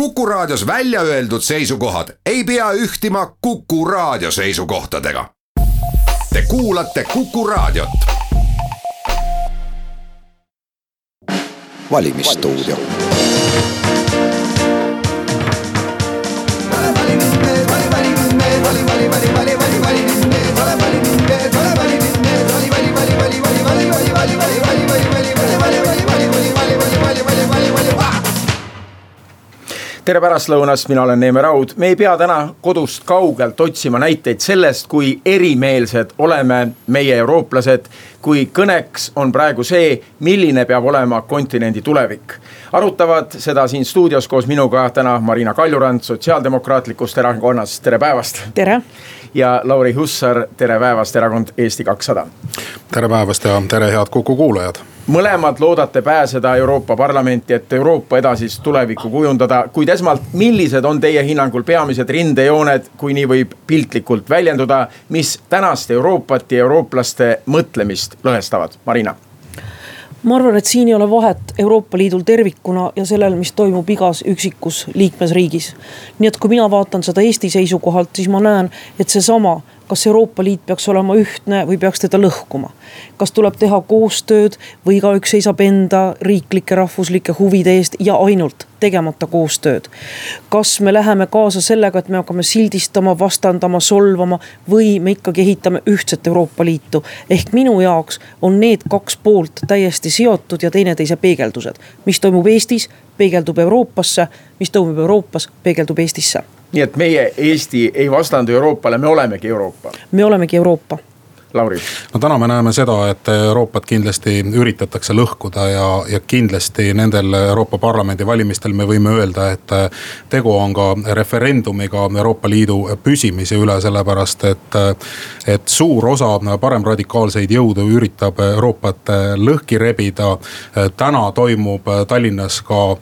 Kuku Raadios välja öeldud seisukohad ei pea ühtima Kuku Raadio seisukohtadega. Te kuulate Kuku Raadiot. valimisstuudio. valimismees, vali valimismees, vali vali vali vali vali valimismees, ole valimismees, ole tere pärastlõunast, mina olen Neeme Raud, me ei pea täna kodust kaugelt otsima näiteid sellest, kui erimeelsed oleme meie, eurooplased. kui kõneks on praegu see, milline peab olema kontinendi tulevik. arutavad seda siin stuudios koos minuga täna Marina Kaljurand Sotsiaaldemokraatlikust erakonnast, tere päevast. tere. Ja Lauri Hussar, tere päevast, erakond Eesti kakssada. tere päevast ja tere, head Kuku kuulajad mõlemad loodate pääseda Euroopa Parlamenti, et Euroopa edasist tulevikku kujundada, kuid esmalt, millised on teie hinnangul peamised rindejooned, kui nii võib piltlikult väljenduda, mis tänast Euroopat ja eurooplaste mõtlemist lõhestavad, Marina? Ma arvan, et siin ei ole vahet Euroopa Liidul tervikuna ja sellel, mis toimub igas üksikus liikmesriigis. nii et kui mina vaatan seda Eesti seisukohalt, siis ma näen, et seesama kas Euroopa Liit peaks olema ühtne või peaks teda lõhkuma. kas tuleb teha koostööd või igaüks seisab enda riiklike rahvuslike huvide eest ja ainult tegemata koostööd. kas me läheme kaasa sellega, et me hakkame sildistama, vastandama, solvama või me ikkagi ehitame ühtset Euroopa Liitu. ehk minu jaoks on need kaks poolt täiesti seotud ja teineteise peegeldused. mis toimub Eestis, peegeldub Euroopasse, mis toimub Euroopas, peegeldub Eestisse nii et meie Eesti ei vastandu Euroopale, me olemegi Euroopa. me olemegi Euroopa Lauri. no täna me näeme seda, et Euroopat kindlasti üritatakse lõhkuda ja, ja kindlasti nendel Euroopa Parlamendi valimistel me võime öelda, et tegu on ka referendumiga Euroopa Liidu püsimise üle, sellepärast et. et suur osa paremradikaalseid jõude üritab Euroopat lõhki rebida. täna toimub Tallinnas ka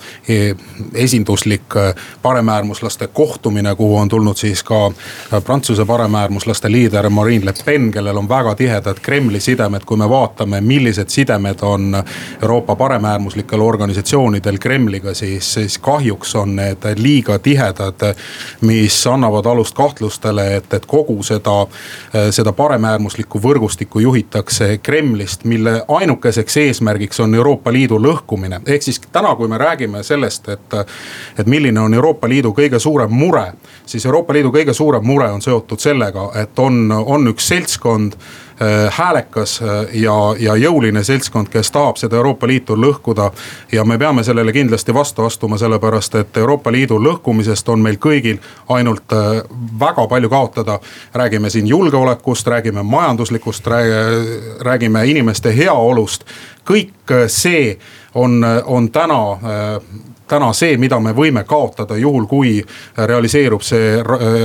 esinduslik paremäärmuslaste kohtumine, kuhu on tulnud siis ka Prantsuse paremäärmuslaste liider Marine Le Pen, kellel on väga väga tihedad Kremli sidemed, kui me vaatame, millised sidemed on Euroopa paremäärmuslikel organisatsioonidel Kremliga, siis, siis kahjuks on need liiga tihedad. mis annavad alust kahtlustele, et, et kogu seda, seda paremäärmuslikku võrgustikku juhitakse Kremlist, mille ainukeseks eesmärgiks on Euroopa Liidu lõhkumine. ehk siis täna, kui me räägime sellest, et, et milline on Euroopa Liidu kõige suurem mure, siis Euroopa Liidu kõige suurem mure on seotud sellega, et on, on üks seltskond häälekas äh, ja, ja jõuline seltskond, kes tahab seda Euroopa Liitu lõhkuda. ja me peame sellele kindlasti vastu astuma, sellepärast et Euroopa Liidu lõhkumisest on meil kõigil ainult äh, väga palju kaotada. räägime siin julgeolekust, räägime majanduslikust, räägime inimeste heaolust. kõik see on, on täna täna see, mida me võime kaotada, juhul kui realiseerub see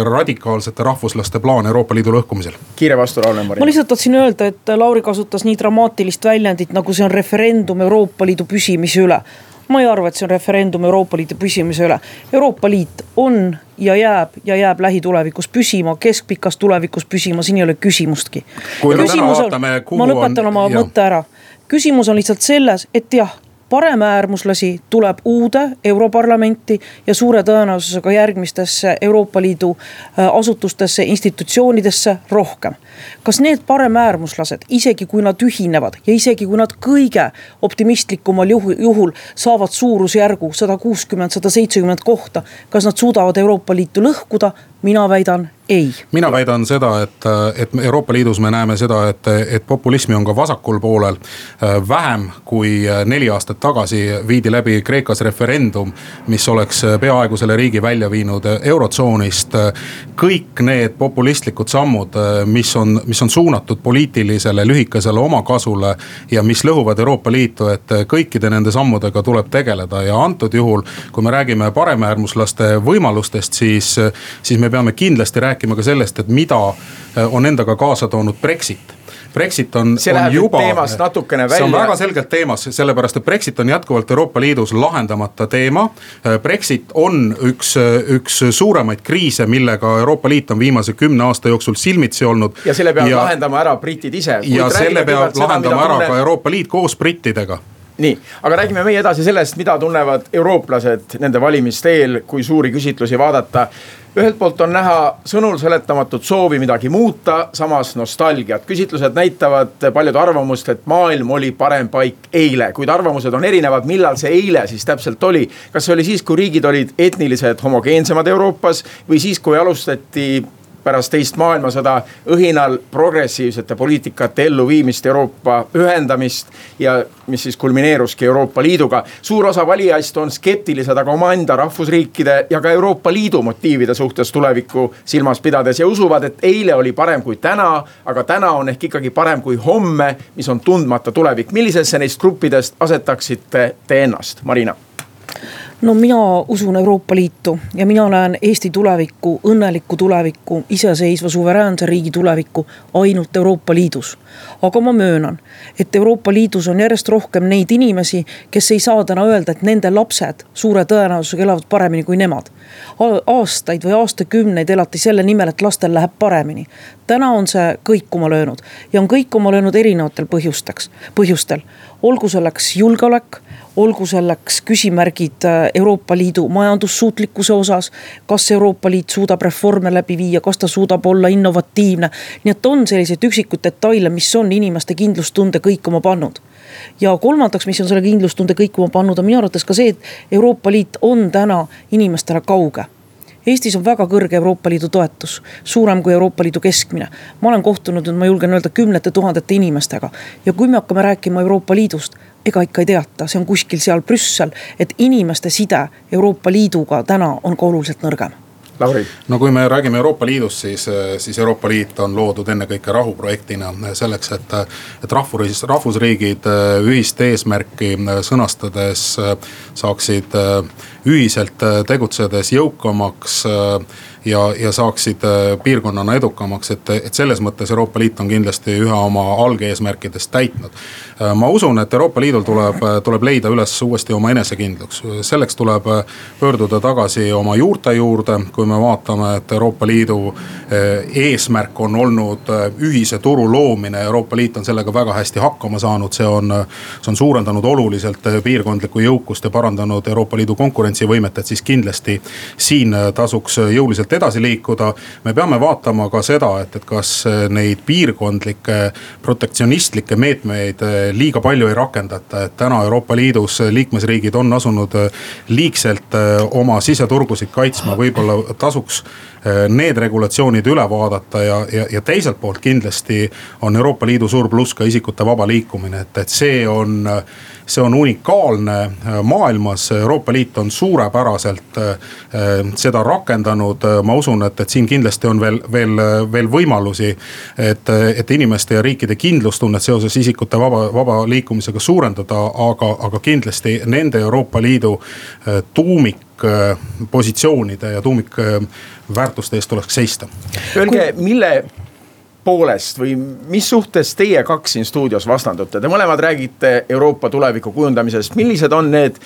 radikaalsete rahvuslaste plaan Euroopa Liidu lõhkumisel. kiire vastulaul, Marina. ma lihtsalt tahtsin öelda, et Lauri kasutas nii dramaatilist väljendit, nagu see on referendum Euroopa Liidu püsimise üle ma ei arva, et see on referendum Euroopa Liidu püsimise üle. Euroopa Liit on ja jääb ja jääb lähitulevikus püsima, keskpikas tulevikus püsima, siin ei ole küsimustki. ma lõpetan oma mõtte ära. küsimus on lihtsalt selles, et jah paremäärmuslasi tuleb uude Europarlamenti ja suure tõenäosusega järgmistesse Euroopa Liidu äh, asutustesse, institutsioonidesse rohkem. kas need paremäärmuslased, isegi kui nad ühinevad ja isegi kui nad kõige optimistlikumal juhul, juhul saavad suurusjärgu sada kuuskümmend, sada seitsekümmend kohta, kas nad suudavad Euroopa Liitu lõhkuda? mina väidan ei. mina väidan seda, et, et Euroopa Liidus me näeme seda, et, et populismi on ka vasakul poolel. vähem kui neli aastat tagasi viidi läbi Kreekas referendum, mis oleks peaaegu selle riigi välja viinud eurotsoonist. kõik need populistlikud sammud, mis on, mis on suunatud poliitilisele lühikesele omakasule ja mis lõhuvad Euroopa Liitu, et kõikide nende sammudega tuleb tegeleda ja antud juhul, kui me räägime paremäärmuslaste võimalustest, siis, siis me me peame kindlasti rääkima ka sellest, et mida äh, on endaga kaasa toonud Brexit Brexit on, on juba, see on väga selgelt teemas, sellepärast et Brexit on jätkuvalt Euroopa Liidus lahendamata teema. Äh, Brexit on üks, üks suuremaid kriise, millega Euroopa Liit on viimase kümne aasta jooksul silmitsi olnud. ja selle peavad ja, lahendama ära britid ise. ja selle peab lahendama ära ka Euroopa Liit koos brittidega nii, aga räägime meie edasi sellest, mida tunnevad eurooplased nende valimiste eel, kui suuri küsitlusi vaadata. Ühelt poolt on näha sõnul seletamatut soovi midagi muuta, samas nostalgiat. küsitlused näitavad paljude arvamust, et maailm oli parem paik eile, kuid arvamused on erinevad, millal see eile siis täpselt oli. kas see oli siis, kui riigid olid etniliselt homogeensemad Euroopas või siis, kui alustati pärast teist maailmasõda õhinal progressiivsete poliitikate elluviimist, Euroopa ühendamist ja mis siis kulmineeruski Euroopa Liiduga. suur osa valijaist on skeptilised aga omaenda rahvusriikide ja ka Euroopa Liidu motiivide suhtes tulevikku silmas pidades ja usuvad, et eile oli parem kui täna, aga täna on ehk ikkagi parem kui homme, mis on tundmata tulevik. millisesse neist gruppidest asetaksite te ennast, Marina? No mina usun Euroopa Liitu ja mina näen Eesti tulevikku, õnnelikku tulevikku, iseseisva suveräänse riigi tulevikku ainult Euroopa Liidus. aga ma möönan, et Euroopa Liidus on järjest rohkem neid inimesi, kes ei saa täna öelda, et nende lapsed suure tõenäosusega elavad paremini kui nemad. aastaid või aastakümneid elati selle nimel, et lastel läheb paremini. täna on see kõikuma löönud ja on kõikuma löönud erinevatel põhjusteks, põhjustel. olgu selleks julgeolek olgu selleks küsimärgid äh, Euroopa Liidu majandussuutlikkuse osas. kas Euroopa Liit suudab reforme läbi viia, kas ta suudab olla innovatiivne. nii et on selliseid üksikuid detaile, mis on inimeste kindlustunde kõikuma pannud ja kolmandaks, mis on selle kindlustunde kõikuma pannud, on minu arvates ka see, et Euroopa Liit on täna inimestele kauge Eestis on väga kõrge Euroopa Liidu toetus, suurem kui Euroopa Liidu keskmine. ma olen kohtunud nüüd, ma julgen öelda, kümnete tuhandete inimestega ja kui me hakkame rääkima Euroopa Liidust, ega ikka ei teata, see on kuskil seal Brüssel, et inimeste side Euroopa Liiduga täna on ka oluliselt nõrgem Lauri. no kui me räägime Euroopa Liidust, siis, siis Euroopa Liit on loodud ennekõike rahuprojektina selleks, et, et rahvus, rahvusriigid ühist eesmärki sõnastades saaksid ühiselt tegutsedes jõukamaks ja, ja saaksid äh, piirkonnana edukamaks, et, et selles mõttes Euroopa Liit on kindlasti ühe oma algeesmärkidest täitnud. Äh, ma usun, et Euroopa Liidul tuleb, äh, tuleb leida üles uuesti oma enesekindlus, selleks tuleb pöörduda tagasi oma juurte juurde, kui me vaatame, et Euroopa Liidu eesmärk on olnud ühise turu loomine, Euroopa Liit on sellega väga hästi hakkama saanud, see on, see on suurendanud oluliselt piirkondlikku jõukust ja parandanud Euroopa Liidu konkurentsivõimet, et siis kindlasti siin tasuks jõuliselt jõuliselt edasi liikuda. me peame vaatama ka seda, et, et kas neid piirkondlikke protektsionistlikke meetmeid eh, liiga palju ei rakendata, et täna Euroopa Liidus liikmesriigid on asunud liigselt oma siseturgusid kaitsma, võib-olla tasuks need regulatsioonid üle vaadata ja, ja, ja teiselt poolt kindlasti on Euroopa Liidu suur pluss ka isikute vaba liikumine, et, et see on see on unikaalne äh, maailmas, Euroopa Liit on suurepäraselt äh, äh, seda rakendanud. ma usun, et, et siin kindlasti on veel, veel, veel võimalusi, et, et inimeste ja riikide kindlustunnet seoses isikute vaba, vaba liikumisega suurendada, aga, aga kindlasti nende Euroopa Liidu tuumik positsioonide ja tuumikväärtuste eest tuleks seista. Öelge, mille poolest või mis suhtes teie kaks siin stuudios vastandute, te mõlemad räägite Euroopa tuleviku kujundamisest, millised on need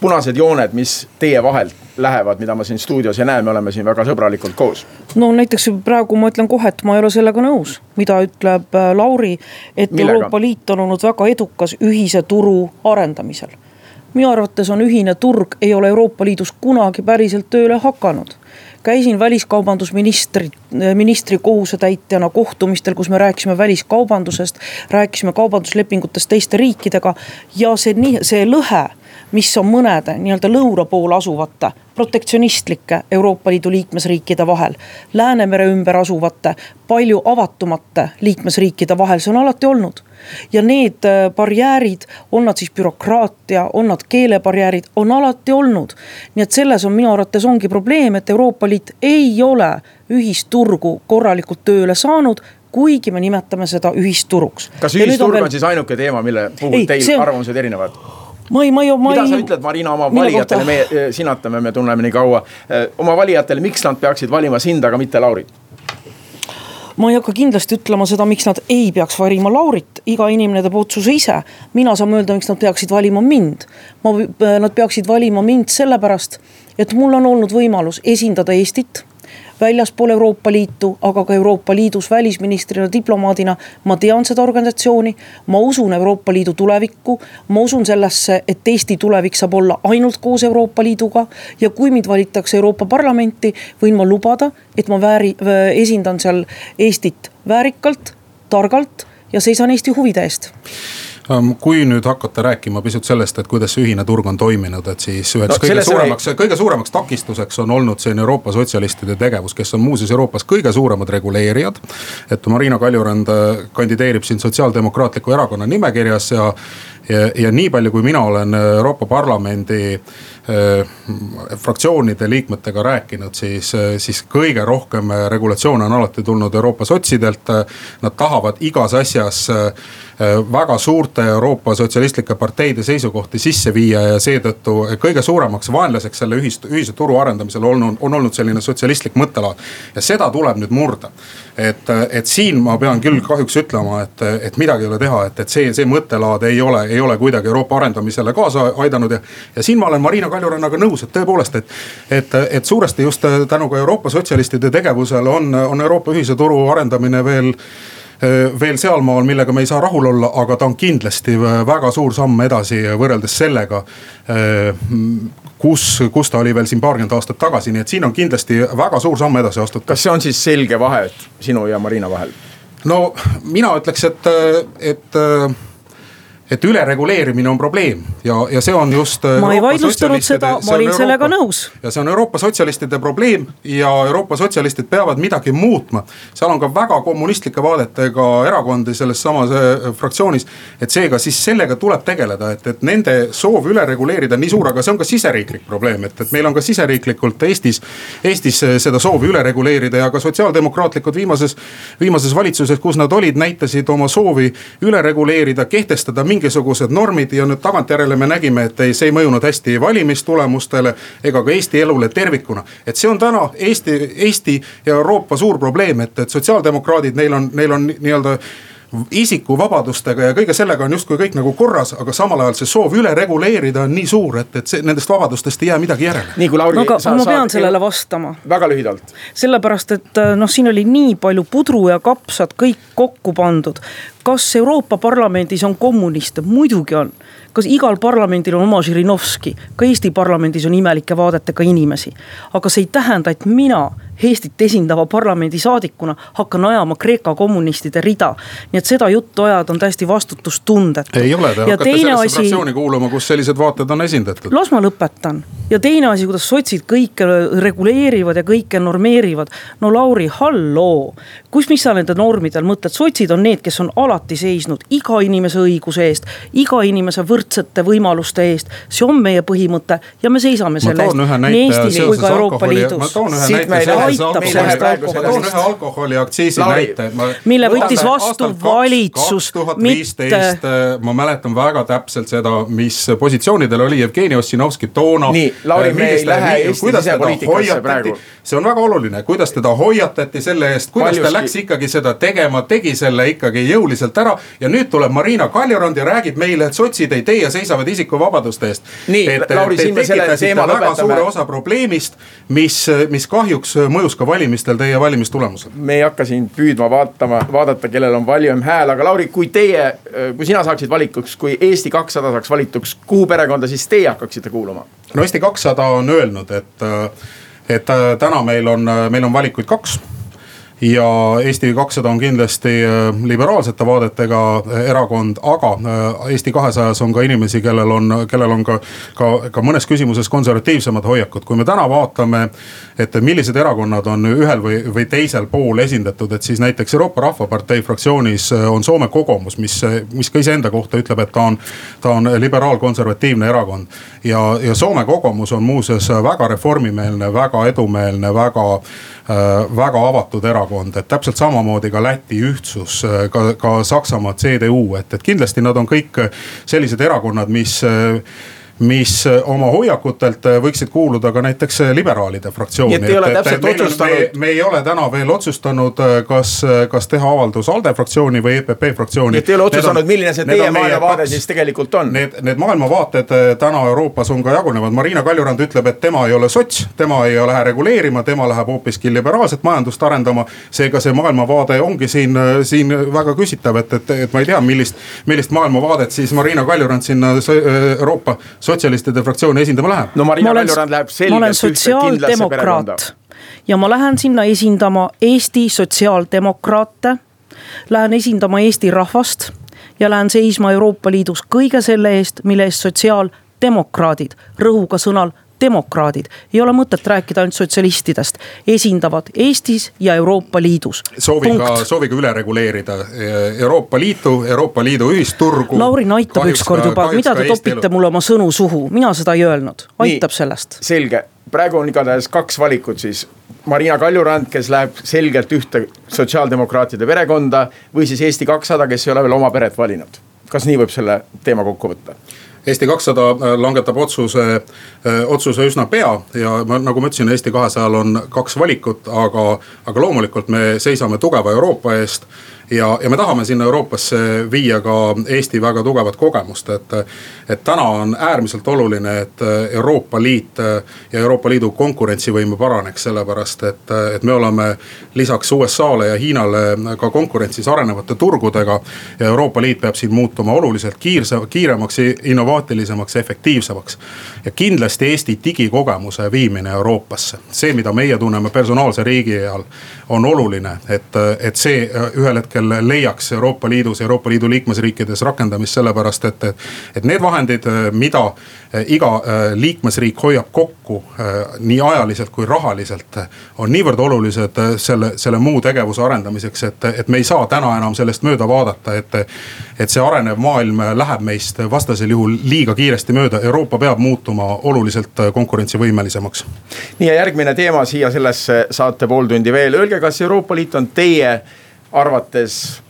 punased jooned, mis teie vahelt lähevad, mida ma siin stuudios ei näe, me oleme siin väga sõbralikult koos. no näiteks praegu ma ütlen kohe, et ma ei ole sellega nõus, mida ütleb äh, Lauri, et Millega? Euroopa Liit on olnud väga edukas ühise turu arendamisel minu arvates on ühine turg, ei ole Euroopa Liidus kunagi päriselt tööle hakanud käisin väliskaubandusministri, ministri kohusetäitjana kohtumistel, kus me rääkisime väliskaubandusest, rääkisime kaubanduslepingutest teiste riikidega ja see nii, see lõhe mis on mõnede nii-öelda lõuna pool asuvate protektsionistlike Euroopa Liidu liikmesriikide vahel. Läänemere ümber asuvate palju avatumate liikmesriikide vahel, see on alati olnud. ja need äh, barjäärid, on nad siis bürokraatia, on nad keelebarjäärid, on alati olnud. nii et selles on minu arvates ongi probleem, et Euroopa Liit ei ole ühisturgu korralikult tööle saanud kuigi me nimetame seda ühisturuks. kas ühisturg on, veel... on siis ainuke teema, mille puhul ei, teil on... arvamused erinevad? Ma ei, ma ei, ma ei. mida sa ütled, Marina, oma valijatele, me eh, sinatame, me tunneme nii kaua. Eh, oma valijatele, miks nad peaksid valima sind, aga mitte Laurit? ma ei hakka kindlasti ütlema seda, miks nad ei peaks valima Laurit, iga inimene teeb otsuse ise. mina saan öelda, miks nad peaksid valima mind. ma, eh, nad peaksid valima mind sellepärast, et mul on olnud võimalus esindada Eestit väljaspool Euroopa Liitu, aga ka Euroopa Liidus välisministrina, diplomaadina. ma tean seda organisatsiooni, ma usun Euroopa Liidu tulevikku, ma usun sellesse, et Eesti tulevik saab olla ainult koos Euroopa Liiduga. ja kui mind valitakse Euroopa Parlamenti, võin ma lubada, et ma vääri, esindan seal Eestit väärikalt, targalt ja seisan Eesti huvide eest kui nüüd hakata rääkima pisut sellest, et kuidas see ühine turg on toiminud, et siis üheks no, kõige suuremaks oli..., kõige suuremaks takistuseks on olnud siin Euroopa sotsialistide tegevus, kes on muuseas Euroopas kõige suuremad reguleerijad. et Marina Kaljurand äh, kandideerib siin Sotsiaaldemokraatliku Erakonna nimekirjas ja ja, ja nii palju, kui mina olen Euroopa Parlamendi äh, fraktsioonide liikmetega rääkinud, siis, äh, siis kõige rohkem regulatsioone on alati tulnud Euroopa sotsidelt. Nad tahavad igas asjas äh, väga suurte Euroopa sotsialistlike parteide seisukohti sisse viia ja seetõttu kõige suuremaks vaenlaseks selle ühist, ühise turu arendamisel olnud, on olnud selline sotsialistlik mõttelaad. ja seda tuleb nüüd murda. Et, et siin ma pean küll kahjuks ütlema, et, et midagi ei ole teha, et, et see, see mõttelaad ei ole ei ole kuidagi Euroopa arendamisele kaasa aidanud ja. ja siin ma olen Marina Kaljurannaga nõus, et tõepoolest, et, et, et suuresti just tänu ka Euroopa sotsialistide tegevusele on, on Euroopa ühise turu arendamine veel veel sealmaal, millega me ei saa rahul olla, aga ta on kindlasti väga suur samm edasi võrreldes sellega. kus, kus ta oli veel siin paarkümmend aastat tagasi, nii et siin on kindlasti väga suur samm edasi astutud. kas see on siis selge vahe sinu ja Marina vahel? no mina ütleks, et, et et ülereguleerimine on probleem ja, ja see on just. ma ei vaidlustanud seda, ma olin sellega nõus. ja see on Euroopa sotsialistide probleem ja Euroopa sotsialistid peavad midagi muutma. seal on ka väga kommunistlike vaadetega erakondi selles samas äh, fraktsioonis. et seega siis sellega tuleb tegeleda, et, et nende soov üle reguleerida nii suur, aga see on ka siseriiklik probleem, et, et meil on ka siseriiklikult Eestis. Eestis seda soovi üle reguleerida ja ka sotsiaaldemokraatlikud viimases, viimases valitsuses, kus nad olid, näitasid oma soovi üle reguleerida, kehtestada mingisugused normid ja nüüd tagantjärele me nägime, et ei, see ei mõjunud hästi valimistulemustele ega ka Eesti elule tervikuna. et see on täna Eesti, Eesti ja Euroopa suur probleem, et, et sotsiaaldemokraadid, neil on, neil on nii-öelda isikuvabadustega ja kõige sellega on justkui kõik nagu korras, aga samal ajal see soov üle reguleerida on nii suur, et, et see nendest vabadustest ei jää midagi järele. nii kui Lauri no,. aga sa, ma pean sa, sellele vastama. väga lühidalt. sellepärast, et noh, siin oli nii palju pudru ja kapsad kõik kokku pandud. kas Euroopa Parlamendis on kommuniste, muidugi on kas igal parlamendil on oma Žirinovski, ka Eesti parlamendis on imelike vaadetega inimesi. aga see ei tähenda, et mina Eestit esindava parlamendisaadikuna hakkan ajama Kreeka kommunistide rida. nii et seda juttu ajada on täiesti vastutustundetu. ei ole, te ja hakkate sellesse asi... fraktsiooni kuuluma, kus sellised vaated on esindatud. las ma lõpetan ja teine asi, kuidas sotsid kõike reguleerivad ja kõike normeerivad. no Lauri, halloo, kus, mis sa nende normidel mõtled, sotsid on need, kes on alati seisnud iga inimese õiguse eest, iga inimese võrdsete võimaluste eest. see on meie põhimõte ja me seisame selle eest nii Eestis kui ka Euroopa Liidus. ma toon ühe näite aitab sellest alkoholist. ühe alkoholiaktsiisi näite. mille võttis vastu valitsus. kaks tuhat viisteist, äh, ma mäletan väga täpselt seda, mis positsioonidel oli Jevgeni Ossinovski toona. nii, Lauri, me ei lähe Eesti sisepoliitikasse praegu. see on väga oluline, kuidas teda hoiatati selle eest, kuidas Paljuski. ta läks ikkagi seda tegema, tegi selle ikkagi jõuliselt ära. ja nüüd tuleb Marina Kaljurand ja räägib meile, et sotsid ei tee ja seisavad isikuvabaduste eest. nii, Lauri, siin me selle teema lõpetame. väga suure osa probleemist, mis, mis kahjuks mõjus ka valimistel teie valimistulemusel? me ei hakka siin püüdma vaatama, vaadata, kellel on valijam hääl, aga Lauri, kui teie, kui sina saaksid valikuks, kui Eesti kakssada saaks valituks, kuhu perekonda siis teie hakkaksite kuuluma? no Eesti kakssada on öelnud, et, et täna meil on, meil on valikuid kaks ja Eesti kakssada on kindlasti äh, liberaalsete vaadetega äh, erakond, aga äh, Eesti kahesajas on ka inimesi, kellel on, kellel on ka, ka, ka mõnes küsimuses konservatiivsemad hoiakud. kui me täna vaatame, et millised erakonnad on ühel või, või teisel pool esindatud, et siis näiteks Euroopa Rahvapartei fraktsioonis on Soome Kogumus, mis, mis ka iseenda kohta ütleb, et ta on, ta on liberaalkonservatiivne erakond. ja, ja Soome Kogumus on muuseas väga reformimeelne, väga edumeelne, väga väga avatud erakond, et täpselt samamoodi ka Läti ühtsus, äh, ka, ka Saksamaa CDU, et, et kindlasti nad on kõik sellised erakonnad, mis mis oma hoiakutelt võiksid kuuluda ka näiteks liberaalide fraktsiooni. nii et ei ole täpselt otsustanud. me ei ole täna veel otsustanud, kas, kas teha avaldus ALDE fraktsiooni või EPP fraktsiooni. nii et ei ole otsustanud, milline see teie maailmavaade siis tegelikult on? Need, need maailmavaated täna Euroopas on ka jagunevad, Marina Kaljurand ütleb, et tema ei ole sots, tema ei lähe reguleerima, tema läheb hoopiski liberaalset majandust arendama. seega see maailmavaade ongi siin, siin väga küsitav, et, et, et ma ei tea, millist, millist maailmavaadet siis Marina Kaljurand sinna Euroopa sotsialistide fraktsiooni esindama läheb. no Marina Kaljurand läheb selgelt ühte kindlasse perekonda ja ma lähen sinna esindama Eesti sotsiaaldemokraate. Lähen esindama Eesti rahvast ja lähen seisma Euroopa Liidus kõige selle eest, mille eest sotsiaaldemokraadid, rõhuga sõnal demokraadid, ei ole mõtet rääkida ainult sotsialistidest, esindavad Eestis ja Euroopa Liidus. sooviga, sooviga üle reguleerida Euroopa Liitu, Euroopa Liidu ühisturgu. Lauri aitab ükskord juba, mida te topite mulle oma sõnu suhu, mina seda ei öelnud, aitab Nii, sellest. selge, praegu on igatahes kaks valikut siis. Marina Kaljurand, kes läheb selgelt ühte sotsiaaldemokraatide perekonda või siis Eesti kakssada, kes ei ole veel oma peret valinud. kas nii võib selle teema kokku võtta? Eesti kakssada äh, langetab otsuse, äh, otsuse üsna pea ja ma, nagu ma ütlesin, Eesti kahesajal on kaks valikut, aga, aga loomulikult me seisame tugeva Euroopa eest ja, ja me tahame sinna Euroopasse viia ka Eesti väga tugevat kogemust, et. et täna on äärmiselt oluline, et Euroopa Liit ja Euroopa Liidu konkurentsivõime paraneks, sellepärast et, et me oleme lisaks USA-le ja Hiinale ka konkurentsis arenevate turgudega. ja Euroopa Liit peab siin muutuma oluliselt kiirse, kiiremaks, innovaatilisemaks, efektiivsemaks. ja kindlasti Eesti digikogemuse viimine Euroopasse, see, mida meie tunneme personaalse riigi all, on oluline, et, et see ühel hetkel leiaks Euroopa Liidus, Euroopa Liidu liikmesriikides rakendamist, sellepärast et, et. et need vahendid, mida eh, iga liikmesriik hoiab kokku nii ajaliselt kui rahaliselt. on niivõrd olulised selle, selle muu tegevuse arendamiseks, et, et me ei saa täna enam sellest mööda vaadata, et. et see arenev maailm läheb meist vastasel juhul liiga kiiresti mööda, Euroopa peab muutuma oluliselt konkurentsivõimelisemaks. nii ja järgmine teema siia sellesse saate pool tundi veel, öelge, kas Euroopa Liit on teie arvates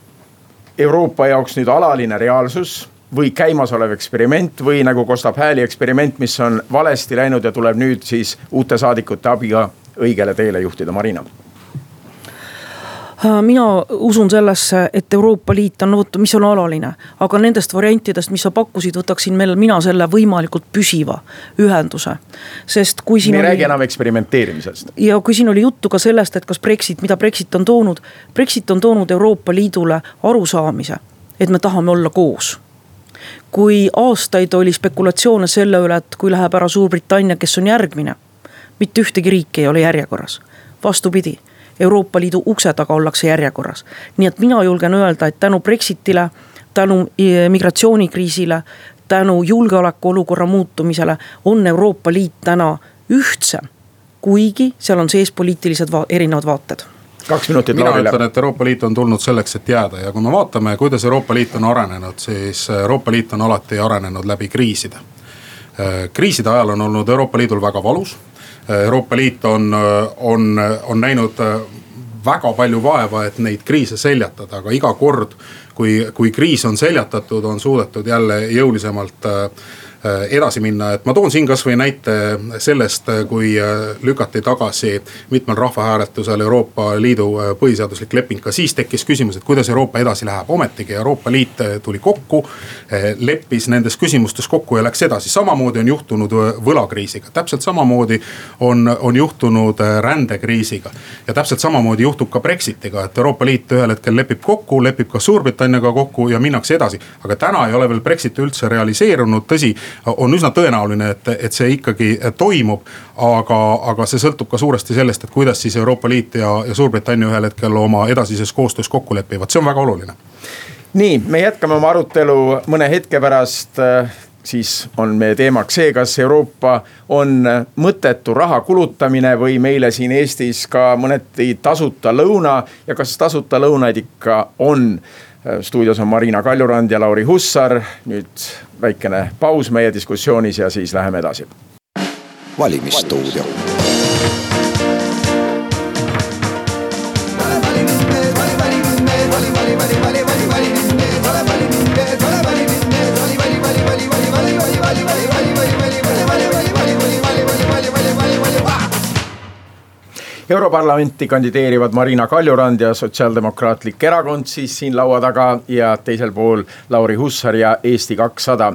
Euroopa jaoks nüüd alaline reaalsus või käimasolev eksperiment või nagu kostab hääli eksperiment, mis on valesti läinud ja tuleb nüüd siis uute saadikute abiga õigele teele juhtida, Marina mina usun sellesse, et Euroopa Liit on, vot, mis on alaline, aga nendest variantidest, mis sa pakkusid, võtaksin meil mina selle võimalikult püsiva ühenduse. sest kui siin. me ei räägi enam eksperimenteerimisest. ja kui siin oli juttu ka sellest, et kas Brexit, mida Brexit on toonud. Brexit on toonud Euroopa Liidule arusaamise, et me tahame olla koos kui aastaid oli spekulatsioone selle üle, et kui läheb ära Suurbritannia, kes on järgmine. mitte ühtegi riiki ei ole järjekorras, vastupidi Euroopa Liidu ukse taga ollakse järjekorras. nii et mina julgen öelda, et tänu Brexitile, tänu e, migratsioonikriisile, tänu julgeolekuolukorra muutumisele on Euroopa Liit täna ühtsem. kuigi seal on sees poliitilised va erinevad vaated kaks minutit. mina Laurile. ütlen, et Euroopa Liit on tulnud selleks, et jääda ja kui me vaatame, kuidas Euroopa Liit on arenenud, siis Euroopa Liit on alati arenenud läbi kriiside. kriiside ajal on olnud Euroopa Liidul väga valus Euroopa Liit on, on, on näinud väga palju vaeva, et neid kriise seljatada, aga iga kord, kui, kui kriis on seljatatud, on suudetud jälle jõulisemalt äh, Äh, edasi minna, et ma toon siin kasvõi näite sellest, kui äh, lükati tagasi mitmel rahvahääletusel Euroopa Liidu äh, põhiseaduslik leping, ka siis tekkis küsimus, et kuidas Euroopa edasi läheb, ometigi Euroopa Liit tuli kokku. leppis nendes küsimustes kokku ja läks edasi, samamoodi on juhtunud võlakriisiga, täpselt samamoodi on, on juhtunud rändekriisiga. ja täpselt samamoodi juhtub ka Brexitiga, et Euroopa Liit ühel hetkel lepib kokku, lepib ka Suurbritanniaga kokku ja minnakse edasi. aga täna ei ole veel Brexit üldse realiseerunud, tõsi on üsna tõenäoline, et, et see ikkagi toimub. aga, aga see sõltub ka suuresti sellest, et kuidas siis Euroopa Liit ja, ja Suurbritannia ühel hetkel oma edasises koostöös kokku lepivad, see on väga oluline. nii, me jätkame oma arutelu mõne hetke pärast siis on meie teemaks see, kas Euroopa on mõttetu raha kulutamine või meile siin Eestis ka mõneti tasuta lõuna ja kas tasuta lõunaid ikka on stuudios on Marina Kaljurand ja Lauri Hussar. nüüd väikene paus meie diskussioonis ja siis läheme edasi. valimisstuudio europarlamenti kandideerivad Marina Kaljurand ja Sotsiaaldemokraatlik Erakond siis siin laua taga ja teisel pool Lauri Hussar ja Eesti kakssada.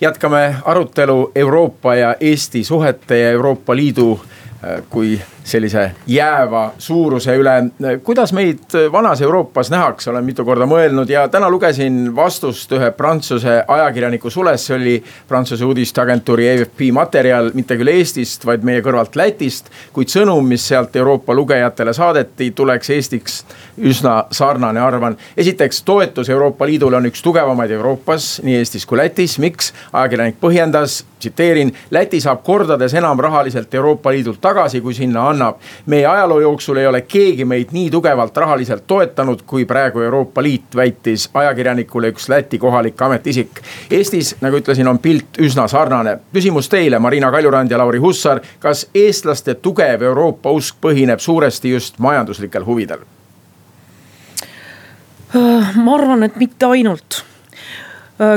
jätkame arutelu Euroopa ja Eesti suhete ja Euroopa Liidu äh, kui sellise jääva suuruse üle. kuidas meid vanas Euroopas nähakse, olen mitu korda mõelnud ja täna lugesin vastust ühe prantsuse ajakirjaniku sules, see oli Prantsuse uudisteagentuuri AFP materjal, mitte küll Eestist, vaid meie kõrvalt Lätist. kuid sõnum, mis sealt Euroopa lugejatele saadeti, tuleks Eestiks üsna sarnane, arvan. esiteks, toetus Euroopa Liidule on üks tugevamaid Euroopas, nii Eestis kui Lätis, miks? ajakirjanik põhjendas, tsiteerin, Läti saab kordades enam rahaliselt Euroopa Liidult tagasi, kui sinna annab. meie ajaloo jooksul ei ole keegi meid nii tugevalt rahaliselt toetanud, kui praegu Euroopa Liit, väitis ajakirjanikule üks Läti kohalik ametiisik. Eestis, nagu ütlesin, on pilt üsna sarnane. küsimus teile, Marina Kaljurand ja Lauri Hussar, kas eestlaste tugev Euroopa usk põhineb suuresti just majanduslikel huvidel? ma arvan, et mitte ainult Äh,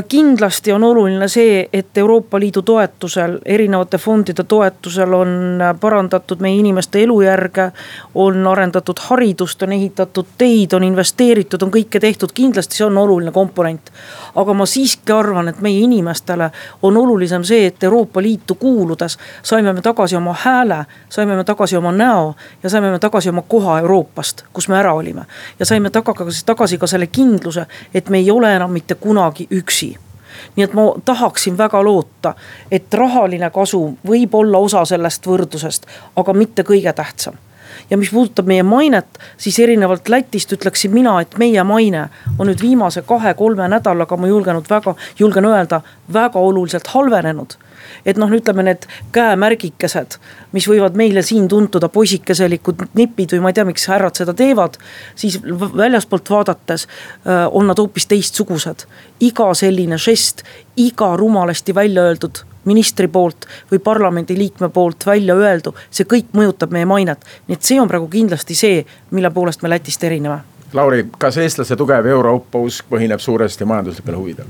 kindlasti on oluline see, et Euroopa Liidu toetusel, erinevate fondide toetusel on äh, parandatud meie inimeste elujärge. on arendatud haridust, on ehitatud teid, on investeeritud, on kõike tehtud, kindlasti see on oluline komponent. aga ma siiski arvan, et meie inimestele on olulisem see, et Euroopa Liitu kuuludes saime me tagasi oma hääle, saime me tagasi oma näo ja saime me tagasi oma koha Euroopast, kus me ära olime. ja saime tagasi, tagasi ka selle kindluse, et me ei ole enam mitte kunagi üksi üksi. Nii et ma tahaksin väga loota, et rahaline kasu võib olla osa sellest võrdlusest, aga mitte kõige tähtsam. Ja mis puudutab meie mainet, siis erinevalt Lätist ütleksin mina, et meie maine on nüüd viimase kahe-kolme nädalaga, ma julgenud väga, julgen öelda, väga oluliselt halvenenud et noh, ütleme need käemärgikesed, mis võivad meile siin tunduda poisikeselikud nipid või ma ei tea, miks härrad seda teevad. siis väljaspoolt vaadates äh, on nad hoopis teistsugused. iga selline žest, iga rumalasti välja öeldud ministri poolt või parlamendiliikme poolt välja öeldu, see kõik mõjutab meie mainet. nii et see on praegu kindlasti see, mille poolest me Lätist erineme. Lauri, kas eestlase tugev Euroopa usk põhineb suuresti majanduslikel huvidel?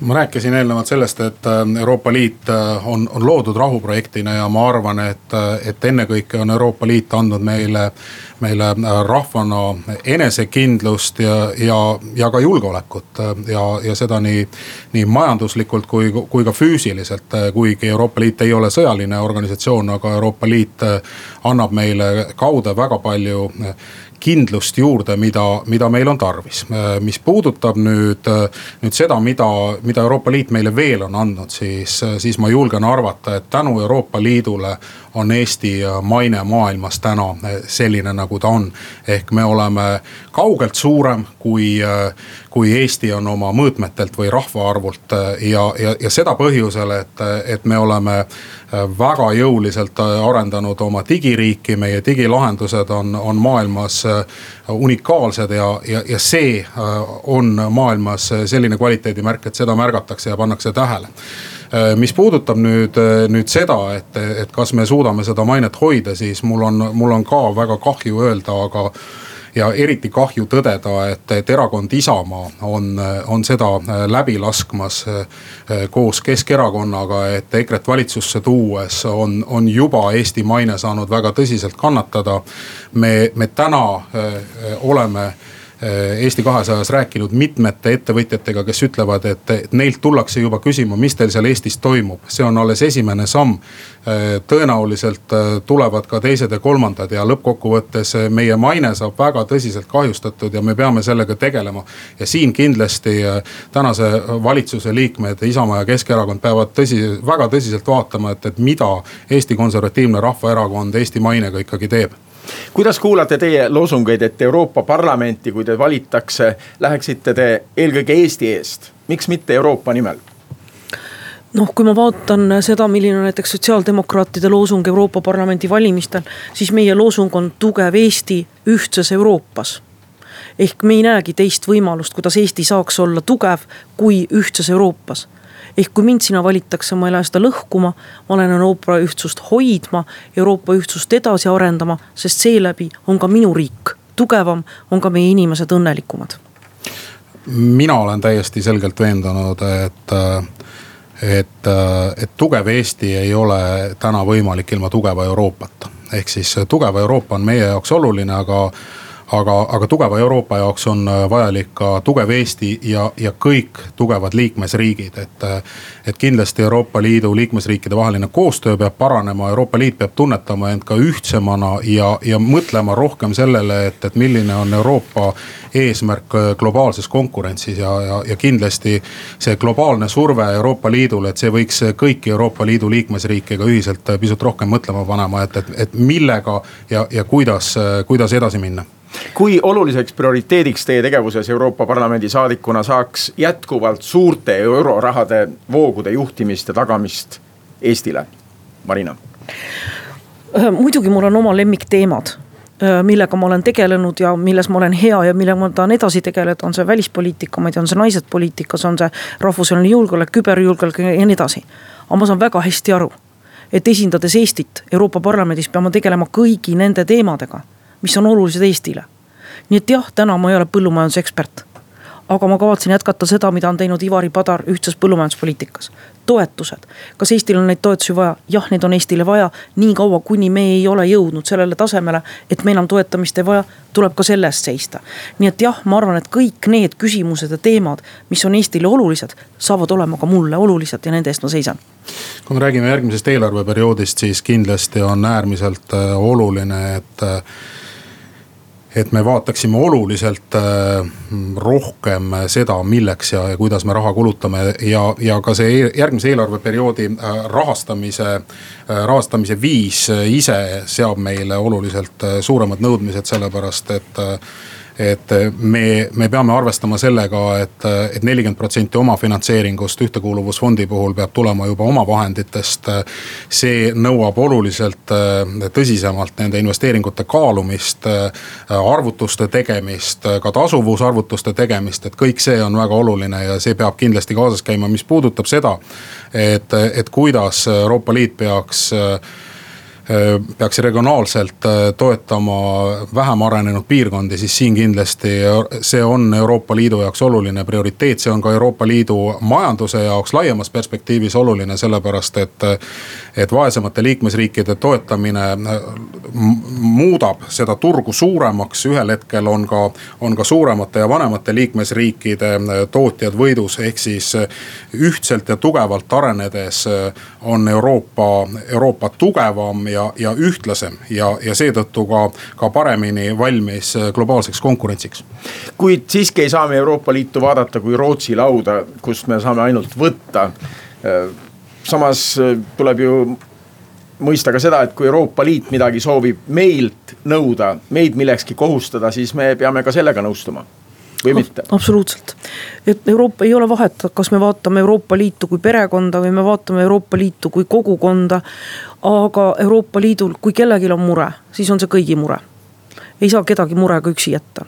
Ma rääkisin eelnevalt sellest, et äh, Euroopa Liit äh, on, on loodud rahuprojektina ja ma arvan, et, äh, et ennekõike on Euroopa Liit andnud meile, meile rahvana enesekindlust ja, ja, ja ka julgeolekut ja, ja seda nii, nii majanduslikult kui, kui ka füüsiliselt. kuigi Euroopa Liit ei ole sõjaline organisatsioon, aga Euroopa Liit annab meile kaude väga palju kindlust juurde, mida, mida meil on tarvis. mis puudutab nüüd, nüüd seda, mida, mida Euroopa Liit meile veel on andnud, siis, siis ma julgen arvata, et tänu Euroopa Liidule on Eesti maine maailmas täna selline, nagu ta on. ehk me oleme kaugelt suurem kui, kui Eesti on oma mõõtmetelt või rahvaarvult ja, ja, ja seda põhjusel, et, et me oleme väga jõuliselt arendanud oma digiriiki, meie digilahendused on, on maailmas unikaalsed ja, ja, ja see on maailmas selline kvaliteedimärk, et seda märgatakse ja pannakse tähele Äh, mis puudutab nüüd, äh, nüüd seda, et, et kas me suudame seda mainet hoida, siis mul on, mul on ka väga kahju öelda, aga ja eriti kahju tõdeda, et, et erakond Isamaa on, on seda äh, läbi laskmas koos Keskerakonnaga, et EKRE-t valitsusse tuues on, on juba Eesti maine saanud väga tõsiselt kannatada. me, me täna oleme Eesti kahesajas rääkinud mitmete ettevõtjatega, kes ütlevad, et neilt tullakse juba küsima, mis teil seal Eestis toimub, see on alles esimene samm. Eh, tõenäoliselt eh, tulevad ka teised ja kolmandad ja lõppkokkuvõttes meie maine saab väga tõsiselt kahjustatud ja me peame sellega tegelema. ja siin kindlasti tänase valitsuse liikmed, Isamaa ja Keskerakond peavad tõsi, väga tõsiselt vaatama, et, et mida Eesti Konservatiivne Rahvaerakond Eesti mainega ikkagi teeb kuidas kuulate teie loosungeid, et Euroopa Parlamenti, kui teid valitakse, läheksite te eelkõige Eesti eest, miks mitte Euroopa nimel? noh, kui ma vaatan seda, milline on näiteks sotsiaaldemokraatide loosung Euroopa Parlamendi valimistel, siis meie loosung on tugev Eesti ühtses Euroopas. Ehk me ei näegi teist võimalust, kuidas Eesti saaks olla tugev kui ühtses Euroopas ehk kui mind sinna valitakse, ma ei lähe seda lõhkuma. ma lähen Euroopa ühtsust hoidma, Euroopa ühtsust edasi arendama, sest seeläbi on ka minu riik tugevam, on ka meie inimesed õnnelikumad. mina olen täiesti selgelt veendunud, et et, et tugev Eesti ei ole täna võimalik ilma tugeva Euroopata ehk siis tugev Euroopa on meie jaoks oluline, aga aga, aga tugeva Euroopa jaoks on äh, vajalik ka tugev Eesti ja, ja kõik tugevad liikmesriigid, et. Äh, et kindlasti Euroopa Liidu liikmesriikide vaheline koostöö peab paranema, Euroopa Liit peab tunnetama end ka ühtsemana ja, ja mõtlema rohkem sellele, et, et milline on Euroopa eesmärk äh, globaalses konkurentsis ja, ja, ja kindlasti see globaalne surve Euroopa Liidule, et see võiks kõiki Euroopa Liidu liikmesriike ka ühiselt pisut rohkem mõtlema panema, et, et, et millega ja, ja kuidas, kuidas edasi minna kui oluliseks prioriteediks teie tegevuses Euroopa Parlamendi saadikuna saaks jätkuvalt suurte eurorahade voogude juhtimist ja tagamist Eestile, Marina? Muidugi mul on oma lemmikteemad millega ma olen tegelenud ja milles ma olen hea ja millega ma tahan edasi tegeleda, on see välispoliitika, ma ei tea, on see naised poliitikas, on see rahvusvaheline julgeolek, küberjulgeolek ja nii edasi. aga ma saan väga hästi aru, et esindades Eestit Euroopa Parlamendis peame tegelema kõigi nende teemadega mis on olulised Eestile. nii et jah, täna ma ei ole põllumajandusekspert. aga ma kavatsen jätkata seda, mida on teinud Ivari Padar ühtses põllumajanduspoliitikas. toetused, kas Eestil on neid toetusi vaja? jah, neid on Eestile vaja, niikaua kuni me ei ole jõudnud sellele tasemele, et me enam toetamist ei vaja, tuleb ka selle eest seista. nii et jah, ma arvan, et kõik need küsimused ja teemad, mis on Eestile olulised, saavad olema ka mulle olulised ja nende eest ma seisan kui me räägime järgmisest eelarveperioodist, siis kindlasti on äärmiselt äh, oluline, et äh, et me vaataksime oluliselt äh, rohkem seda, milleks ja, ja kuidas me raha kulutame ja, ja ka see e-, järgmise eelarveperioodi äh, rahastamise, äh, rahastamise viis ise seab meile oluliselt suuremad nõudmised, sellepärast et et me, me peame arvestama sellega et, et, et nelikümmend protsenti omafinantseeringust ühtekuuluvusfondi puhul peab tulema juba omavahenditest. see nõuab oluliselt äh, tõsisemalt nende investeeringute kaalumist, äh, arvutuste tegemist, ka tasuvusarvutuste tegemist, et kõik see on väga oluline ja see peab kindlasti kaasas käima, mis puudutab seda, et, et kuidas Euroopa Liit peaks peaks regionaalselt äh, toetama vähem arenenud piirkondi, siis siin kindlasti see on Euroopa Liidu jaoks oluline prioriteet, see on ka Euroopa Liidu majanduse jaoks laiemas perspektiivis oluline, sellepärast et. et vaesemate liikmesriikide toetamine äh, muudab seda turgu suuremaks, ühel hetkel on ka, on ka suuremate ja vanemate liikmesriikide tootjad võidus, ehk siis ühtselt ja tugevalt arenedes on Euroopa, Euroopa tugevam ja ja, ja ühtlasem ja, ja seetõttu ka, ka paremini valmis äh, globaalseks konkurentsiks. kuid siiski ei saa me Euroopa Liitu vaadata kui Rootsi lauda, kust me saame ainult võtta. Äh, samas äh, tuleb ju mõista ka seda, et kui Euroopa Liit midagi soovib meilt nõuda, meid millekski kohustada, siis me peame ka sellega nõustuma või mitte? absoluutselt, et Euroopa ei ole vahet, kas me vaatame Euroopa Liitu kui perekonda või me vaatame Euroopa Liitu kui kogukonda. aga Euroopa Liidul, kui kellelgi on mure, siis on see kõigi mure. ei saa kedagi murega üksi jätta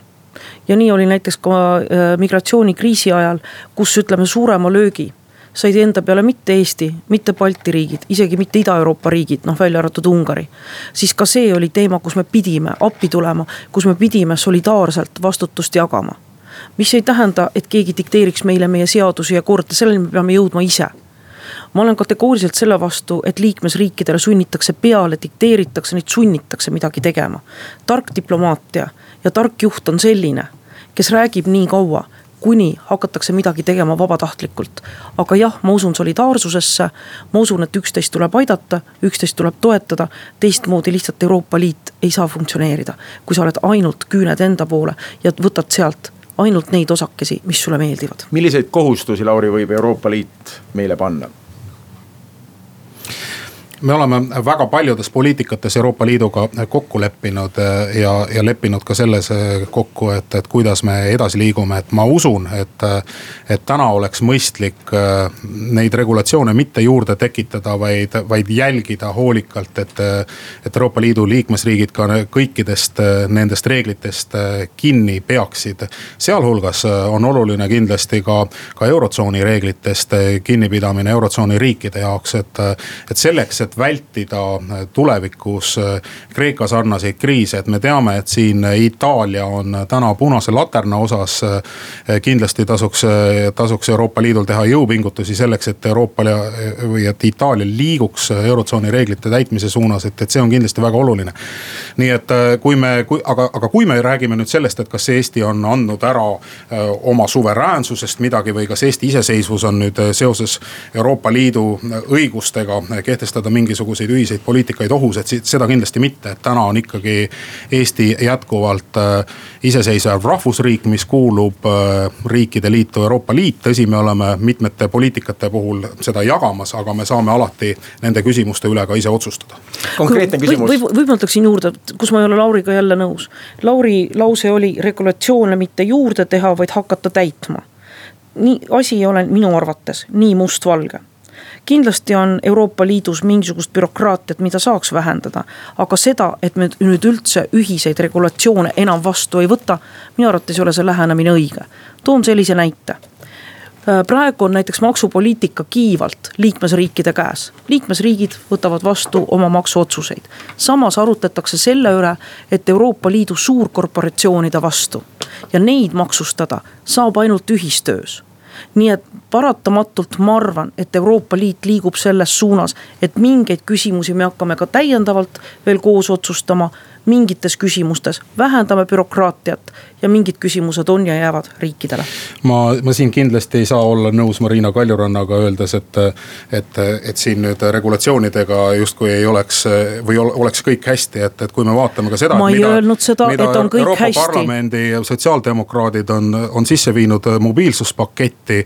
ja nii oli näiteks ka äh, migratsioonikriisi ajal, kus ütleme suurema löögi said enda peale mitte Eesti, mitte Balti riigid, isegi mitte Ida-Euroopa riigid, noh välja arvatud Ungari. siis ka see oli teema, kus me pidime appi tulema, kus me pidime solidaarselt vastutust jagama mis ei tähenda, et keegi dikteeriks meile meie seadusi ja korda, selleni me peame jõudma ise ma olen kategooriliselt selle vastu, et liikmesriikidele sunnitakse peale, dikteeritakse, neid sunnitakse midagi tegema. tark diplomaatia ja tark juht on selline, kes räägib nii kaua, kuni hakatakse midagi tegema vabatahtlikult. aga jah, ma usun solidaarsusesse, ma usun, et üksteist tuleb aidata, üksteist tuleb toetada, teistmoodi lihtsalt Euroopa Liit ei saa funktsioneerida. kui sa oled ainult küüned enda poole ja võtad sealt ainult neid osakesi, mis sulle meeldivad. milliseid kohustusi, Lauri, võib Euroopa Liit meile panna? Me oleme väga paljudes poliitikates Euroopa Liiduga kokku leppinud eh, ja, ja leppinud ka selles eh, kokku, et, et kuidas me edasi liigume, et ma usun, et. et täna oleks mõistlik eh, neid regulatsioone mitte juurde tekitada, vaid, vaid jälgida hoolikalt, et. et Euroopa Liidu liikmesriigid ka kõikidest nendest reeglitest kinni peaksid. sealhulgas on oluline kindlasti ka, ka eurotsooni reeglitest kinnipidamine eurotsooni riikide jaoks, et, et selleks, et et vältida tulevikus Kreeka sarnaseid kriise, et me teame, et siin Itaalia on täna punase laterna osas. kindlasti tasuks, tasuks Euroopa Liidul teha jõupingutusi selleks, et Euroopa või et Itaalia liiguks eurotsooni reeglite täitmise suunas, et, et see on kindlasti väga oluline. nii et kui me, aga, aga kui me räägime nüüd sellest, et kas Eesti on andnud ära oma suveräänsusest midagi või kas Eesti iseseisvus on nüüd seoses Euroopa Liidu õigustega kehtestada mingisuguseid ühiseid poliitikaid ohus, et seda kindlasti mitte, et täna on ikkagi Eesti jätkuvalt äh, iseseisev rahvusriik, mis kuulub äh, riikide liitu Euroopa Liit. tõsi, me oleme mitmete poliitikate puhul seda jagamas, aga me saame alati nende küsimuste üle ka ise otsustada. konkreetne küsimus või, või, võib-olla ütleksin juurde, kus ma ei ole Lauriga jälle nõus. Lauri lause oli regulatsioone mitte juurde teha, vaid hakata täitma nii, asi ei ole minu arvates nii mustvalge kindlasti on Euroopa Liidus mingisugust bürokraatiat, mida saaks vähendada. aga seda, et me nüüd üldse ühiseid regulatsioone enam vastu ei võta, minu arvates ei ole see lähenemine õige. toon sellise näite praegu on näiteks maksupoliitika kiivalt liikmesriikide käes. liikmesriigid võtavad vastu oma maksuotsuseid. samas arutletakse selle üle, et Euroopa Liidu suurkorporatsioonide vastu ja neid maksustada saab ainult ühistöös nii et paratamatult ma arvan, et Euroopa Liit liigub selles suunas, et mingeid küsimusi me hakkame ka täiendavalt veel koos otsustama. Mingites küsimustes vähendame bürokraatiat ja mingid küsimused on ja jäävad riikidele. ma, ma siin kindlasti ei saa olla nõus Marina Kaljurannaga öeldes, et, et, et siin nüüd regulatsioonidega justkui ei oleks või oleks kõik hästi, et, et kui me vaatame ka seda. ma ei mida, öelnud seda, et on kõik Euroopa hästi. Parlamendi sotsiaaldemokraadid on, on sisse viinud mobiilsuspaketti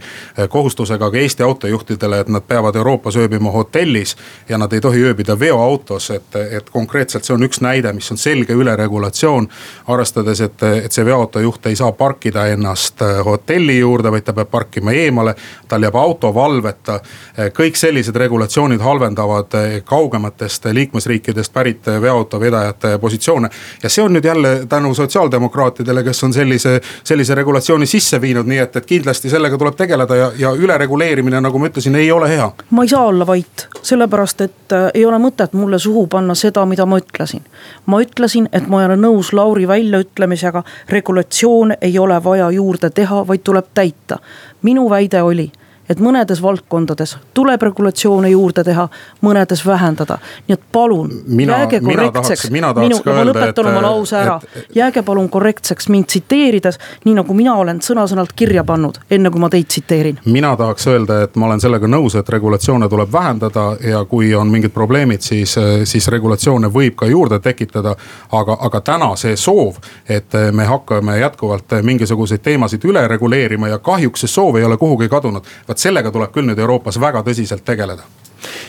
kohustusega ka Eesti autojuhtidele, et nad peavad Euroopas ööbima hotellis ja nad ei tohi ööbida veoautos, et, et konkreetselt see on üks näide, mis on selge üleregulatsioon. arvestades, et, et see veoautojuht ei saa parkida ennast äh, hotelli juurde, vaid ta peab parkima eemale. tal jääb auto valveta. Äh, kõik sellised regulatsioonid halvendavad äh, kaugematest liikmesriikidest pärit veoautovedajate positsioone. ja see on nüüd jälle tänu sotsiaaldemokraatidele, kes on sellise, sellise regulatsiooni sisse viinud, nii et, et kindlasti sellega tuleb tegeleda ja, ja ülereguleerimine, nagu ma ütlesin, ei ole hea. ma ei saa olla vait, sellepärast et ei ole mõtet mulle suhu panna seda, mida ma ütlesin. ma ütlesin et ma ei ole nõus Lauri väljaütlemisega, regulatsioone ei ole vaja juurde teha, vaid tuleb täita. minu väide oli et mõnedes valdkondades tuleb regulatsioone juurde teha, mõnedes vähendada. nii et palun, jääge korrektseks, minu, ma lõpetan oma lause ära, jääge palun korrektseks mind tsiteerides, nii nagu mina olen sõna-sõnalt kirja pannud, enne kui ma teid tsiteerin. mina tahaks öelda, et ma olen sellega nõus, et regulatsioone tuleb vähendada ja kui on mingid probleemid, siis, siis regulatsioone võib ka juurde tekitada. aga, aga täna see soov, et me hakkame jätkuvalt mingisuguseid teemasid üle reguleerima ja kahjuks see soov ei ole kuhugi kadunud vot sellega tuleb küll nüüd Euroopas väga tõsiselt tegeleda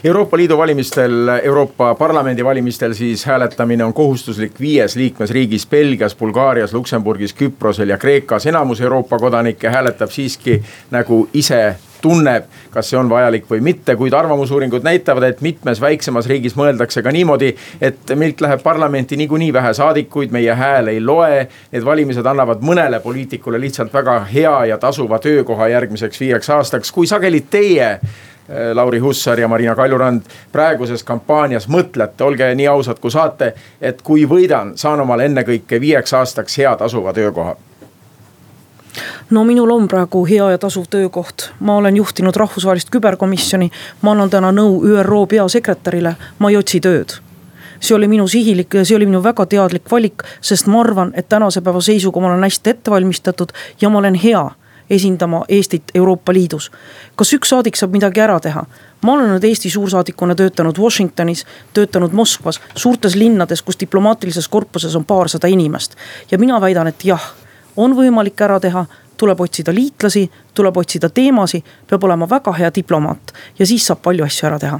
Euroopa Liidu valimistel, Euroopa Parlamendi valimistel siis hääletamine on kohustuslik viies liikmesriigis Belgias, Bulgaarias, Luksemburgis, Küprosel ja Kreekas. enamus Euroopa kodanikke hääletab siiski nagu ise tunneb, kas see on vajalik või mitte, kuid arvamusuuringud näitavad, et mitmes väiksemas riigis mõeldakse ka niimoodi, et meilt läheb parlamenti niikuinii vähe saadikuid, meie hääl ei loe. Need valimised annavad mõnele poliitikule lihtsalt väga hea ja tasuva töökoha järgmiseks viieks aastaks, kui sageli teie Äh, Lauri Hussar ja Marina Kaljurand praeguses kampaanias mõtlete, olge nii ausad, kui saate, et kui võidan, saan omale ennekõike viieks aastaks hea tasuva töökoha no minul on praegu hea ja tasuv töökoht, ma olen juhtinud rahvusvahelist küberkomisjoni, ma annan täna nõu ÜRO peasekretärile, ma ei otsi tööd see oli minu sihilik see oli minu väga teadlik valik, sest ma arvan, et tänase päeva seisuga ma olen hästi ette valmistatud ja ma olen hea esindama Eestit Euroopa Liidus. kas üks saadik saab midagi ära teha? ma olen nüüd Eesti suursaadikuna töötanud Washingtonis, töötanud Moskvas, suurtes linnades, kus diplomaatilises korpuses on paarsada inimest. ja mina väidan, et jah, on võimalik ära teha tuleb otsida liitlasi, tuleb otsida teemasid, peab olema väga hea diplomaat ja siis saab palju asju ära teha.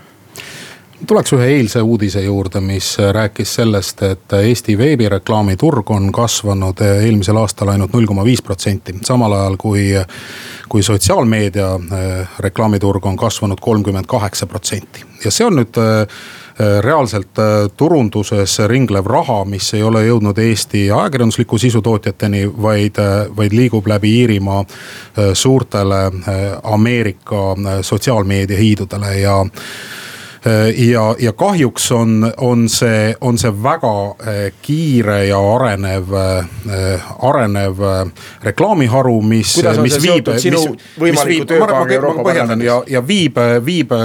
Tuleks ühe eilse uudise juurde, mis rääkis sellest, et Eesti veebireklaami turg on kasvanud eelmisel aastal ainult null koma viis protsenti, samal ajal kui, kui sotsiaalmeedia eh, reklaamiturg on kasvanud kolmkümmend kaheksa protsenti. Ja see on nüüd eh, reaalselt eh, turunduses ringlev raha, mis ei ole jõudnud Eesti ajakirjandusliku sisu tootjateni, vaid, vaid liigub läbi Iirimaa suurtele Ameerika sotsiaalmeedia hiidudele ja ja, ja kahjuks on, on see, on see väga kiire ja arenev, arenev reklaamiharu, mis. kuidas on see viib, seotud sinu võimaliku töökohaga Euroopa Parlamendis? ja, ja viib, viib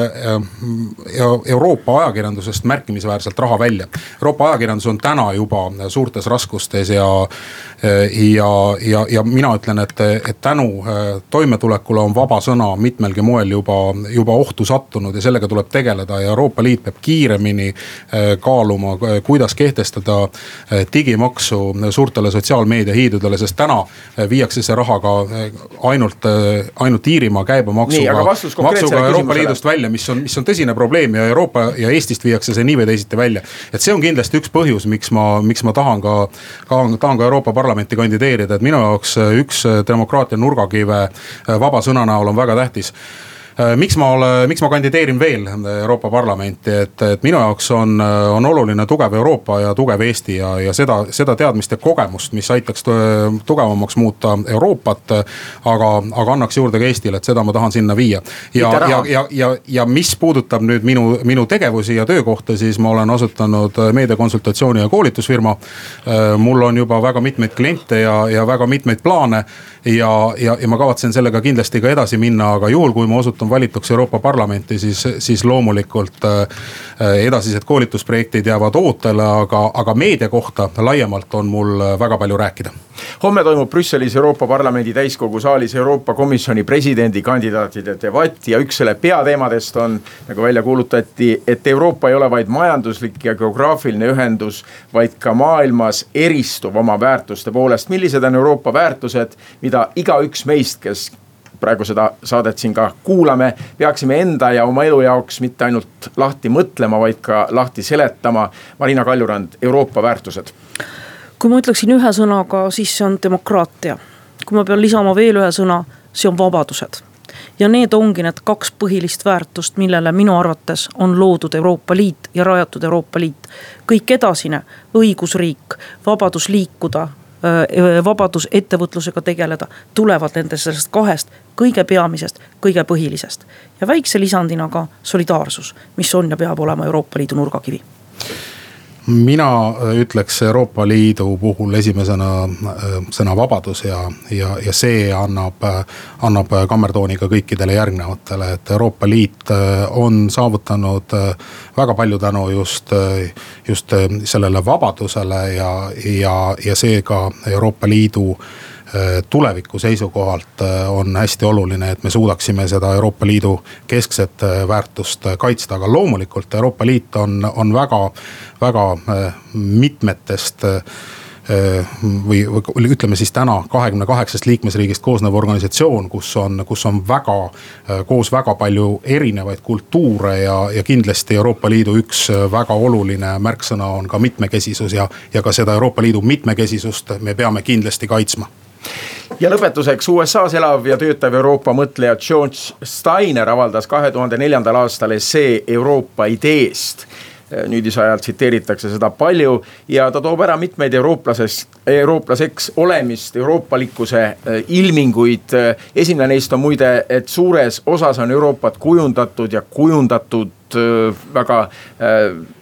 Euroopa ajakirjandusest märkimisväärselt raha välja. Euroopa ajakirjandus on täna juba suurtes raskustes ja ja, ja, ja mina ütlen, et, et tänu toimetulekule on vaba sõna mitmelgi moel juba, juba ohtu sattunud ja sellega tuleb tegeleda ja Euroopa Liit peab kiiremini kaaluma, kuidas kehtestada digimaksu suurtele sotsiaalmeedia hiidudele, sest täna viiakse see raha ka ainult, ainult Iirimaa käibemaksuga. maksuga Euroopa Liidust välja, mis on, mis on tõsine probleem ja Euroopa ja Eestist viiakse see nii või teisiti välja. et see on kindlasti üks põhjus, miks ma, miks ma tahan ka, tahan, tahan ka Euroopa Parlamenti kandideerida, et minu jaoks üks demokraatia nurgakive vaba sõna näol on väga tähtis. Äh, miks ma ole, miks ma kandideerin veel Euroopa Parlamenti, et, et minu jaoks on, on oluline tugev Euroopa ja tugev Eesti ja, ja seda, seda teadmist ja kogemust, mis aitaks tugevamaks muuta Euroopat. aga, aga annaks juurde ka Eestile, et seda ma tahan sinna viia. ja, ja, ja, ja, ja mis puudutab nüüd minu, minu tegevusi ja töökohta, siis ma olen asutanud meediakonsultatsiooni ja koolitusfirma. Äh, mul on juba väga mitmeid kliente ja, ja väga mitmeid plaane ja, ja, ja ma kavatsen sellega kindlasti ka edasi minna, aga juhul, kui ma osutun valituks Euroopa Parlamenti, siis, siis loomulikult äh, edasised koolitusprojektid jäävad ootele, aga, aga meedia kohta laiemalt on mul väga palju rääkida. homme toimub Brüsselis Euroopa Parlamendi täiskogu saalis Euroopa Komisjoni presidendikandidaatide debatt ja üks selle peateemadest on, nagu välja kuulutati, et Euroopa ei ole vaid majanduslik ja geograafiline ühendus, vaid ka maailmas eristuv oma väärtuste poolest. millised on Euroopa väärtused, mida igaüks meist, kes praegu seda saadet siin ka kuulame, peaksime enda ja oma elu jaoks mitte ainult lahti mõtlema, vaid ka lahti seletama. Marina Kaljurand, Euroopa väärtused. kui ma ütleksin ühe sõnaga, siis see on demokraatia. kui ma pean lisama veel ühe sõna, see on vabadused ja need ongi need kaks põhilist väärtust, millele minu arvates on loodud Euroopa Liit ja rajatud Euroopa Liit. kõik edasine, õigusriik, vabadus liikuda, vabadus ettevõtlusega tegeleda, tulevad nendest sellest kahest kõige peamisest, kõige põhilisest. ja väikse lisandina ka solidaarsus, mis on ja peab olema Euroopa Liidu nurgakivi mina ütleks Euroopa Liidu puhul esimesena sõna vabadus ja, ja, ja see annab, annab kammertooni ka kõikidele järgnevatele, et Euroopa Liit on saavutanud väga palju tänu just, just sellele vabadusele ja, ja, ja seega Euroopa Liidu Äh, tuleviku seisukohalt äh, on hästi oluline, et me suudaksime seda Euroopa Liidu keskset äh, väärtust kaitsta, aga loomulikult Euroopa Liit on, on väga, väga mitmetest või, või ütleme siis täna kahekümne kaheksast liikmesriigist koosnev organisatsioon, kus on, kus on väga, koos väga palju erinevaid kultuure ja, ja kindlasti Euroopa Liidu üks väga oluline märksõna on ka mitmekesisus ja, ja ka seda Euroopa Liidu mitmekesisust me peame kindlasti kaitsma ja lõpetuseks USA-s elav ja töötav Euroopa mõtleja George Steiner avaldas kahe tuhande neljandal aastal essee Euroopa ideest nüüdisajal tsiteeritakse seda palju ja ta toob ära mitmeid eurooplasest, eurooplaseks olemist, euroopalikkuse äh, ilminguid. esimene neist on muide, et suures osas on Euroopat kujundatud ja kujundatud väga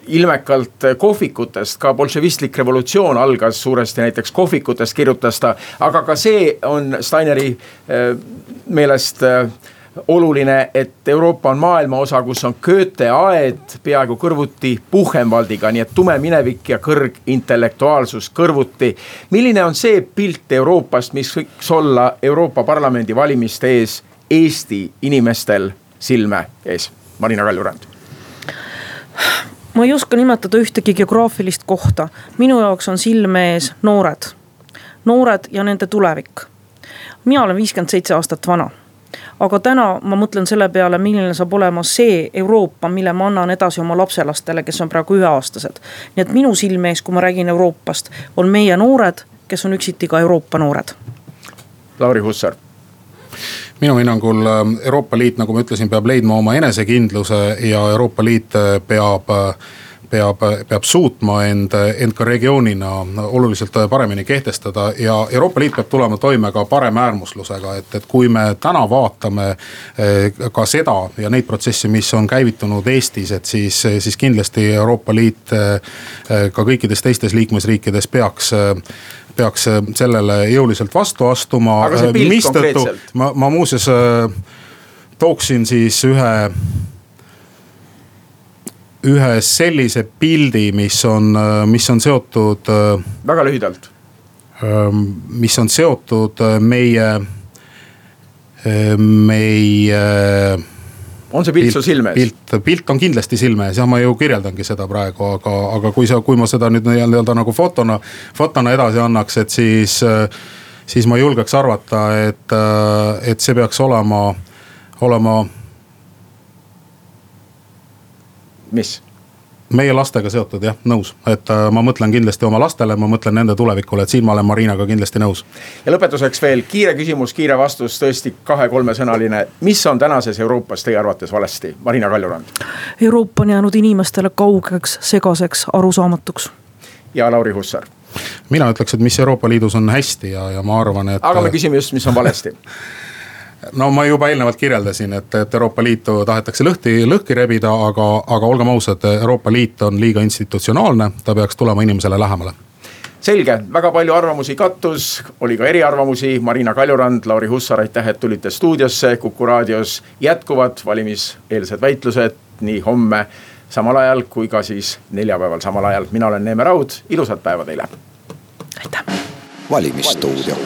ilmekalt kohvikutest, ka bolševistlik revolutsioon algas suuresti näiteks kohvikutest, kirjutas ta. aga ka see on Steineri meelest oluline, et Euroopa on maailma osa, kus on Goethe aed peaaegu kõrvuti Buchenwaldiga, nii et tume minevik ja kõrgintellektuaalsus kõrvuti. milline on see pilt Euroopast, mis võiks olla Euroopa Parlamendi valimiste ees Eesti inimestel silme ees? Marina Kaljurand ma ei oska nimetada ühtegi geograafilist kohta, minu jaoks on silme ees noored, noored ja nende tulevik. mina olen viiskümmend seitse aastat vana aga täna ma mõtlen selle peale, milline saab olema see Euroopa, mille ma annan edasi oma lapselastele, kes on praegu üheaastased. nii et minu silme ees, kui ma räägin Euroopast, on meie noored, kes on üksiti ka Euroopa noored. Lauri Hussar minu hinnangul ähm, Euroopa Liit, nagu ma ütlesin, peab leidma oma enesekindluse ja Euroopa Liit äh, peab äh, peab, peab suutma end, end ka regioonina oluliselt paremini kehtestada ja Euroopa Liit peab tulema toime ka paremäärmuslusega, et, et kui me täna vaatame eh, ka seda ja neid protsesse, mis on käivitunud Eestis, et siis, siis kindlasti Euroopa Liit eh, ka kõikides teistes liikmesriikides peaks peaks sellele jõuliselt vastu astuma. mistõttu ma, ma muuseas tooksin siis ühe ühe sellise pildi, mis on, mis on seotud. väga lühidalt. Ähm, mis on seotud meie, meie on see pilt su silme ees? pilt, pilt on kindlasti silme ees, jah, ma ju kirjeldangi seda praegu, aga, aga kui sa, kui ma seda nüüd nii-öelda nagu fotona, fotona edasi annaks, et siis. siis ma julgeks arvata, et, et see peaks olema, olema mis? meie lastega seotud jah, nõus, et äh, ma mõtlen kindlasti oma lastele, ma mõtlen nende tulevikule, et siin ma olen Marinaga kindlasti nõus. ja lõpetuseks veel kiire küsimus, kiire vastus, tõesti kahe-kolmesõnaline. mis on tänases Euroopas teie arvates valesti, Marina Kaljurand? Euroopa on jäänud inimestele kaugeks, segaseks, arusaamatuks. ja Lauri Hussar mina ütleks, et mis Euroopa Liidus on hästi ja, ja ma arvan, et. aga me küsime just, mis on valesti no ma juba eelnevalt kirjeldasin, et, et Euroopa Liitu tahetakse lõhti, lõhki rebida, aga, aga olgem ausad, Euroopa Liit on liiga institutsionaalne, ta peaks tulema inimesele lähemale. Selge, väga palju arvamusi kattus, oli ka eriarvamusi, Marina Kaljurand, Lauri Hussar, aitäh, et tulite stuudiosse, Kuku raadios jätkuvad valimiseelsed väitlused nii homme samal ajal kui ka siis neljapäeval samal ajal, mina olen Neeme Raud, ilusat päeva teile. aitäh. valimisstuudio